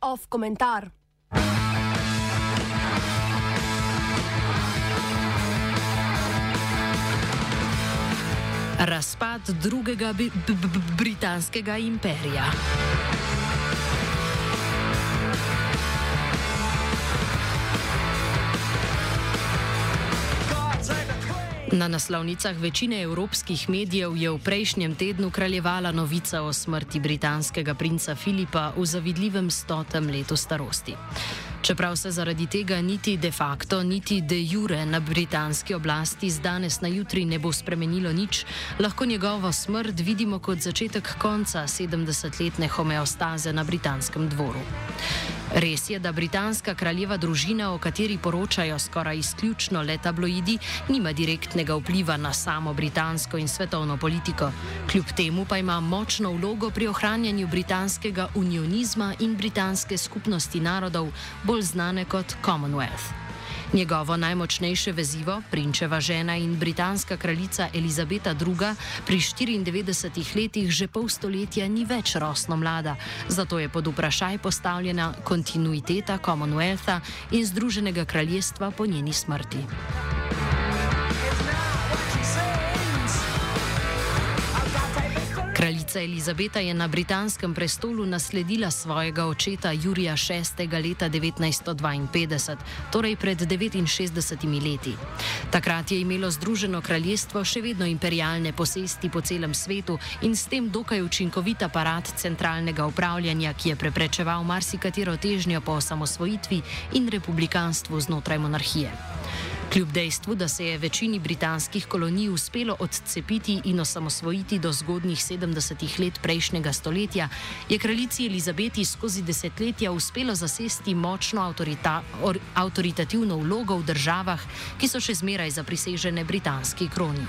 Off komentar. Razpad drugega bi, b, b, b, britanskega imperija. Na naslovnicah večine evropskih medijev je v prejšnjem tednu kraljevala novica o smrti britanskega princa Filipa v zavidljivem stotem letu starosti. Čeprav se zaradi tega niti de facto, niti de jure na britanski oblasti z danes na jutri ne bo spremenilo nič, lahko njegovo smrt vidimo kot začetek konca 70-letne homeostaze na britanskem dvoru. Res je, da britanska kraljeva družina, o kateri poročajo skoraj izključno le tabloidi, nima direktnega vpliva na samo britansko in svetovno politiko. Kljub temu pa ima močno vlogo pri ohranjanju britanskega unionizma in britanske skupnosti narodov, bolj znane kot Commonwealth. Njegovo najmočnejše vezivo, prinčeva žena in britanska kraljica Elizabeta II., pri 94 letih že pol stoletja ni več rosno mlada, zato je pod vprašaj postavljena kontinuiteta Commonwealtha in Združenega kraljestva po njeni smrti. Kraljica Elizabeta je na britanskem prestolu nasledila svojega očeta Jurija VI. leta 1952, torej pred 69 leti. Takrat je imelo Združeno kraljestvo še vedno imperialne posesti po celem svetu in s tem dokaj učinkovit aparat centralnega upravljanja, ki je preprečeval marsikatero težnjo po osamosvojitvi in republikanstvu znotraj monarhije. Kljub dejstvu, da se je večini britanskih kolonij uspelo odcepiti in osamosvojiti do zgodnjih 70-ih let prejšnjega stoletja, je kraljici Elizabeti skozi desetletja uspelo zasesti močno avtorita, or, avtoritativno vlogo v državah, ki so še zmeraj zaprisežene britanski kroni.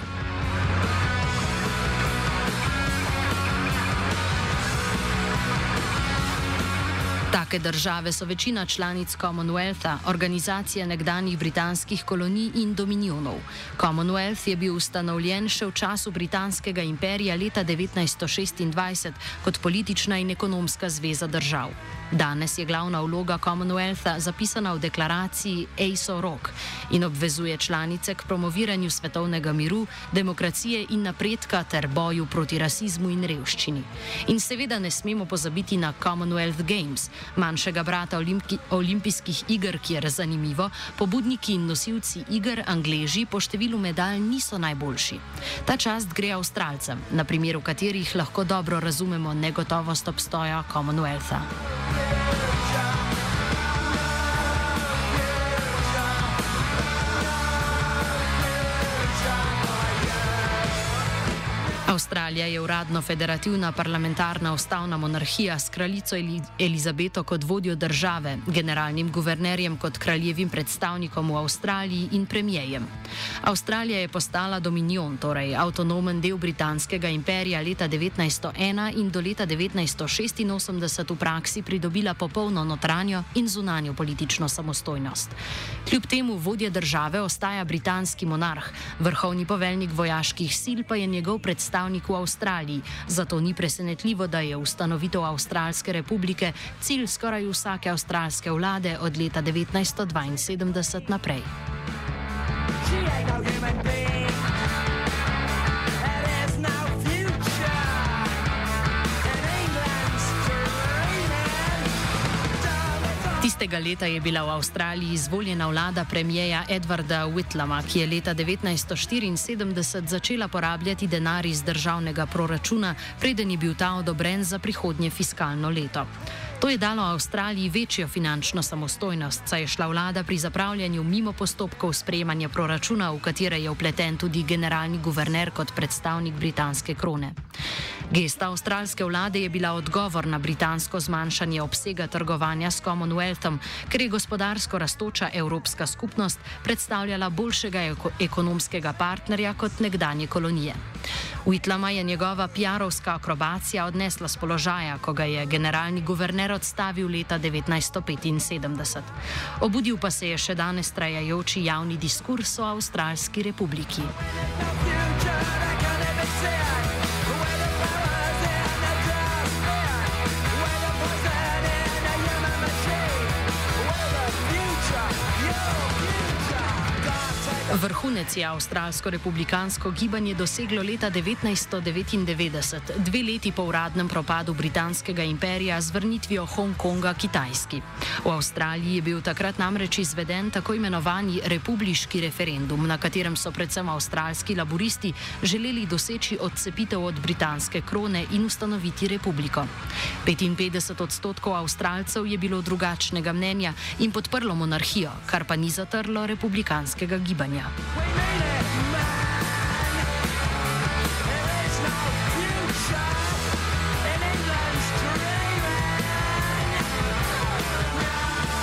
Take države so večina članic Commonwealtha, organizacije nekdanjih britanskih kolonij in dominionov. Commonwealth je bil ustanovljen še v času britanskega imperija leta 1926 kot politična in ekonomska zveza držav. Danes je glavna vloga Commonwealtha zapisana v deklaraciji ASO Rock in obvezuje članice k promoviranju svetovnega miru, demokracije in napredka ter boju proti rasizmu in revščini. In seveda ne smemo pozabiti na Commonwealth Games, manjšega brata Olimpi olimpijskih iger, kjer zanimivo, pobudniki in nosilci iger, angleži, po številu medalj niso najboljši. Ta čast gre Avstralcem, na primeru katerih lahko dobro razumemo negotovost obstoja Commonwealtha. Avstralija je uradno federativna parlamentarna ustavna monarhija s kraljico Elizabeto kot vodjo države, generalnim guvernerjem kot kraljevim predstavnikom v Avstraliji in premijejem. Avstralija je postala dominion, torej avtonomen del britanskega imperija leta 1901 in do leta 1986 v praksi pridobila popolno notranjo in zunanjo politično samostojnost. Kljub temu vodja države ostaja britanski monarh, vrhovni poveljnik vojaških sil pa je njegov predstavnik predstavnik v Avstraliji, zato ni presenetljivo, da je ustanovitev Avstralske republike cilj skoraj vsake avstralske vlade od leta 1972 naprej. Istega leta je bila v Avstraliji izvoljena vlada premijeja Edwarda Whitlama, ki je leta 1974 začela porabljati denar iz državnega proračuna, preden je bil ta odobren za prihodnje fiskalno leto. To je dalo Avstraliji večjo finančno samostojnost, saj je šla vlada pri zapravljanju mimo postopkov sprejemanja proračuna, v katere je upleten tudi generalni guverner kot predstavnik britanske krone. Gesta avstralske vlade je bila odgovor na britansko zmanjšanje obsega trgovanja s Commonwealthom, ker je gospodarsko rastoča Evropska skupnost predstavljala boljšega ekonomskega partnerja kot nekdanje kolonije. Whitlama je njegova PR-ovska akrobacija odnesla z položaja, ko ga je generalni guverner odstavil leta 1975. Obudil pa se je še danes trajajoči javni diskurs o Avstralski republiki. Vrhunec je avstralsko-republikansko gibanje doseglo leta 1999, dve leti po uradnem propadu britanskega imperija z vrnitvijo Hongkonga Kitajski. V Avstraliji je bil takrat namreč izveden tako imenovani republiški referendum, na katerem so predvsem avstralski laboristi želeli doseči odcepitev od britanske krone in ustanoviti republiko. 55 odstotkov avstralcev je bilo drugačnega mnenja in podprlo monarhijo, kar pa ni zatrlo republikanskega gibanja. Waymaker.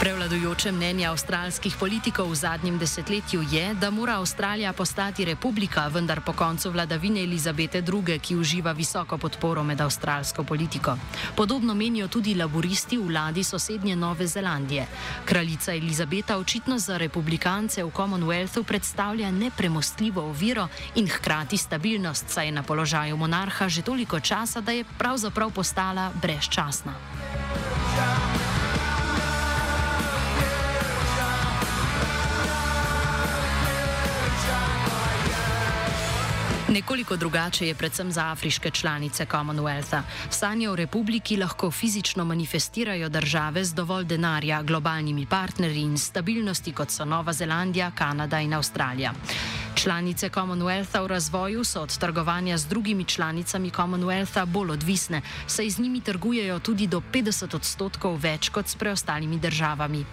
Prevladujoče mnenje avstralskih politikov v zadnjem desetletju je, da mora Avstralija postati republika, vendar po koncu vladavine Elizabete II., ki uživa visoko podporo med avstralsko politiko. Podobno menijo tudi laboristi v vladi sosednje Nove Zelandije. Kraljica Elizabeta očitno za republikance v Commonwealthu predstavlja nepremostljivo oviro in hkrati stabilnost, saj je na položaju monarha že toliko časa, da je pravzaprav postala brezčasna. Yeah. Nekoliko drugače je predvsem za afriške članice Commonwealtha. Sanje o republiki lahko fizično manifestirajo države z dovolj denarja, globalnimi partnerji in stabilnosti, kot so Nova Zelandija, Kanada in Avstralija. Članice Commonwealtha v razvoju so od trgovanja z drugimi članicami Commonwealtha bolj odvisne, saj z njimi trgujejo tudi do 50 odstotkov več kot s preostalimi državami.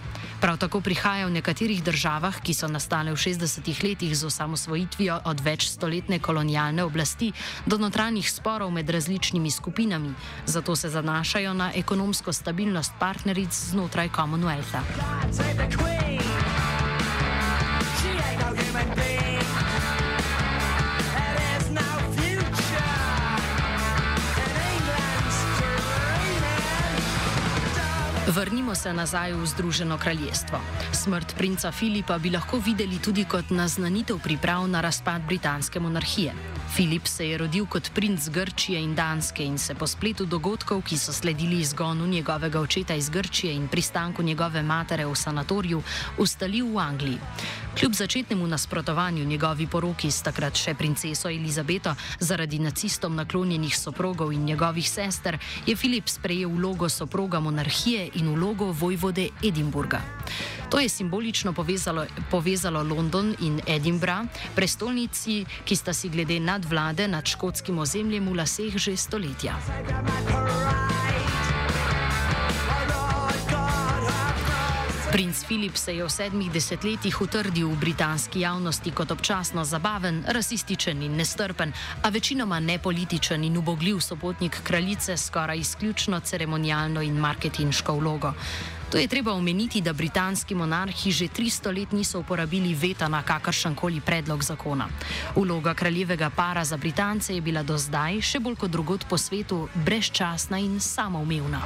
Prav tako prihaja v nekaterih državah, ki so nastale v 60-ih letih z osamosvojitvijo od več stoletne kolonialne oblasti, do notranjih sporov med različnimi skupinami, zato se zanašajo na ekonomsko stabilnost partneric znotraj Commonwealtha. Vrnimo se nazaj v Združeno kraljestvo. Smrt princa Filipa bi lahko videli tudi kot naznanitev priprav na razpad britanske monarhije. Filip se je rodil kot princ Grčije in Danske in se po spletu dogodkov, ki so sledili izgonu njegovega očeta iz Grčije in pristanku njegove matere v sanatoriju, ustalil v Angliji. Kljub začetnemu nasprotovanju njegovi poroki s takrat še princeso Elizabeto zaradi nacistom naklonjenih soprogov in njegovih sester, je Filip sprejel vlogo soproga monarhije in vlogo vojvode Edinburga. To je simbolično povezalo, povezalo London in Edinburgh, prestolnici, ki sta si glede nadvlade nad škotskim ozemljem v laseh že stoletja. Princ Filip se je v sedmih desetletjih utrdil v britanski javnosti kot občasno zabaven, rasističen in nestrpen, a večinoma nepolitičen in ubogljiv sopotnik kraljice s skoraj izključno ceremonialno in marketinško vlogo. To je treba omeniti, da britanski monarhi že 300 let niso uporabili veta na kakršen koli predlog zakona. Vloga kraljevega para za Britance je bila do zdaj, še bolj kot drugot po svetu, brezčasna in samoumevna.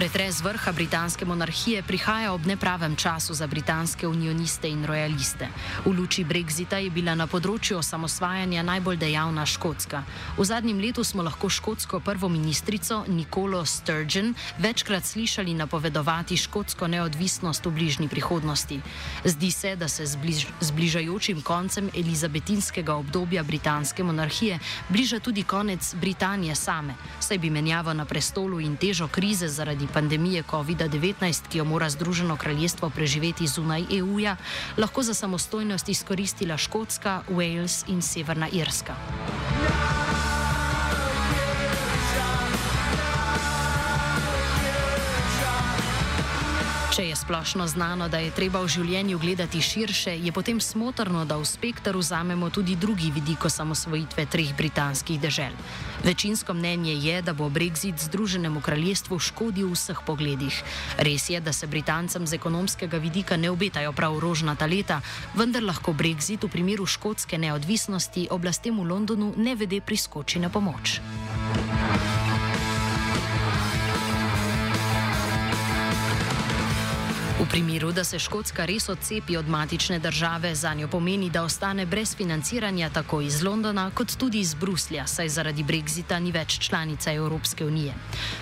Pretres vrha britanske monarhije prihaja ob nepravem času za britanske unioniste in royaliste. V luči Brexita je bila na področju osamosvajanja najbolj dejavna Škotska. V zadnjem letu smo lahko škotsko prvo ministrico Nicolo Sturgeon večkrat slišali napovedovati škotsko neodvisnost v bližnji prihodnosti. Zdi se, da se z bliž bližajočim koncem elizabetinskega obdobja britanske monarhije bliža tudi konec Britanije same, saj bi menjava na prestolu in težo krize zaradi pandemije COVID-19, ki jo mora Združeno kraljestvo preživeti zunaj EU-ja, lahko za samostojnost izkoristila Škotska, Wales in Severna Irska. Če je splošno znano, da je treba v življenju gledati širše, je potem smotrno, da v spektr vzamemo tudi drugi vidik osamosvojitve treh britanskih dežel. Večinsko mnenje je, da bo Brexit Združenemu kraljestvu škodil v vseh pogledih. Res je, da se Britancem z ekonomskega vidika ne obetajo prav rožnata leta, vendar lahko Brexit v primeru škotske neodvisnosti oblastem v Londonu ne vede priskoči na pomoč. V primeru, da se Škotska res odcepi od matične države, za njo pomeni, da ostane brez financiranja tako iz Londona, kot tudi iz Bruslja, saj zaradi Brexita ni več članica Evropske unije.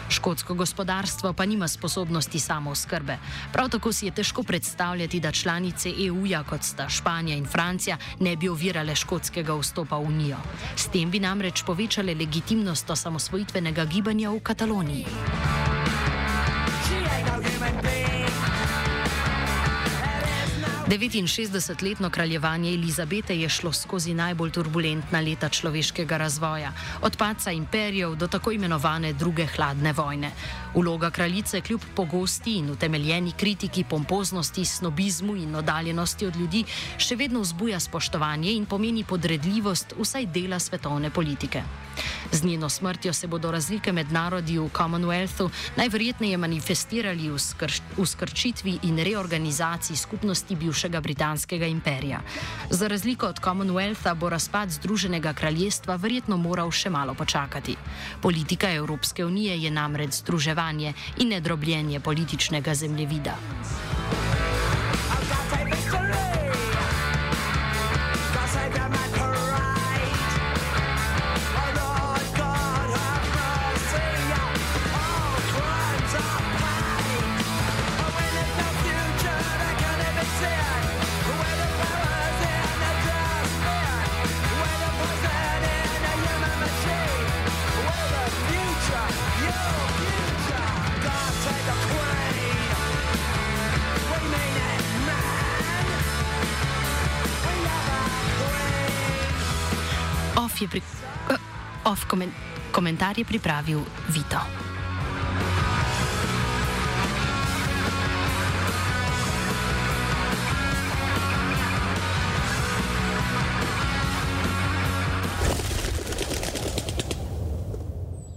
Škotsko gospodarstvo pa nima sposobnosti samo skrbe. Prav tako si je težko predstavljati, da članice EU-ja, kot sta Španija in Francija, ne bi ovirale škotskega vstopa v unijo. S tem bi namreč povečale legitimnost osamosvojitvenega gibanja v Kataloniji. 69-letno kraljevanje Elizabete je šlo skozi najbolj turbulentna leta človeškega razvoja, od paca imperijev do tako imenovane druge hladne vojne. Uloga kraljice kljub pogosti in utemeljeni kritiki pompoznosti, snobizmu in oddaljenosti od ljudi še vedno vzbuja spoštovanje in pomeni podredljivost vsaj dela svetovne politike. Z njeno smrtjo se bodo razlike med narodi v Commonwealthu najverjetneje manifestirali v, skrš v skrčitvi in reorganizaciji skupnosti bivšega britanskega imperija. Za razliko od Commonwealtha bo razpad Združenega kraljestva verjetno moral še malo počakati. Politika Evropske unije je namreč združevanje in nedrobljenje političnega zemljevida. Off, je pri, uh, off komen, komentar je pripravil Vito.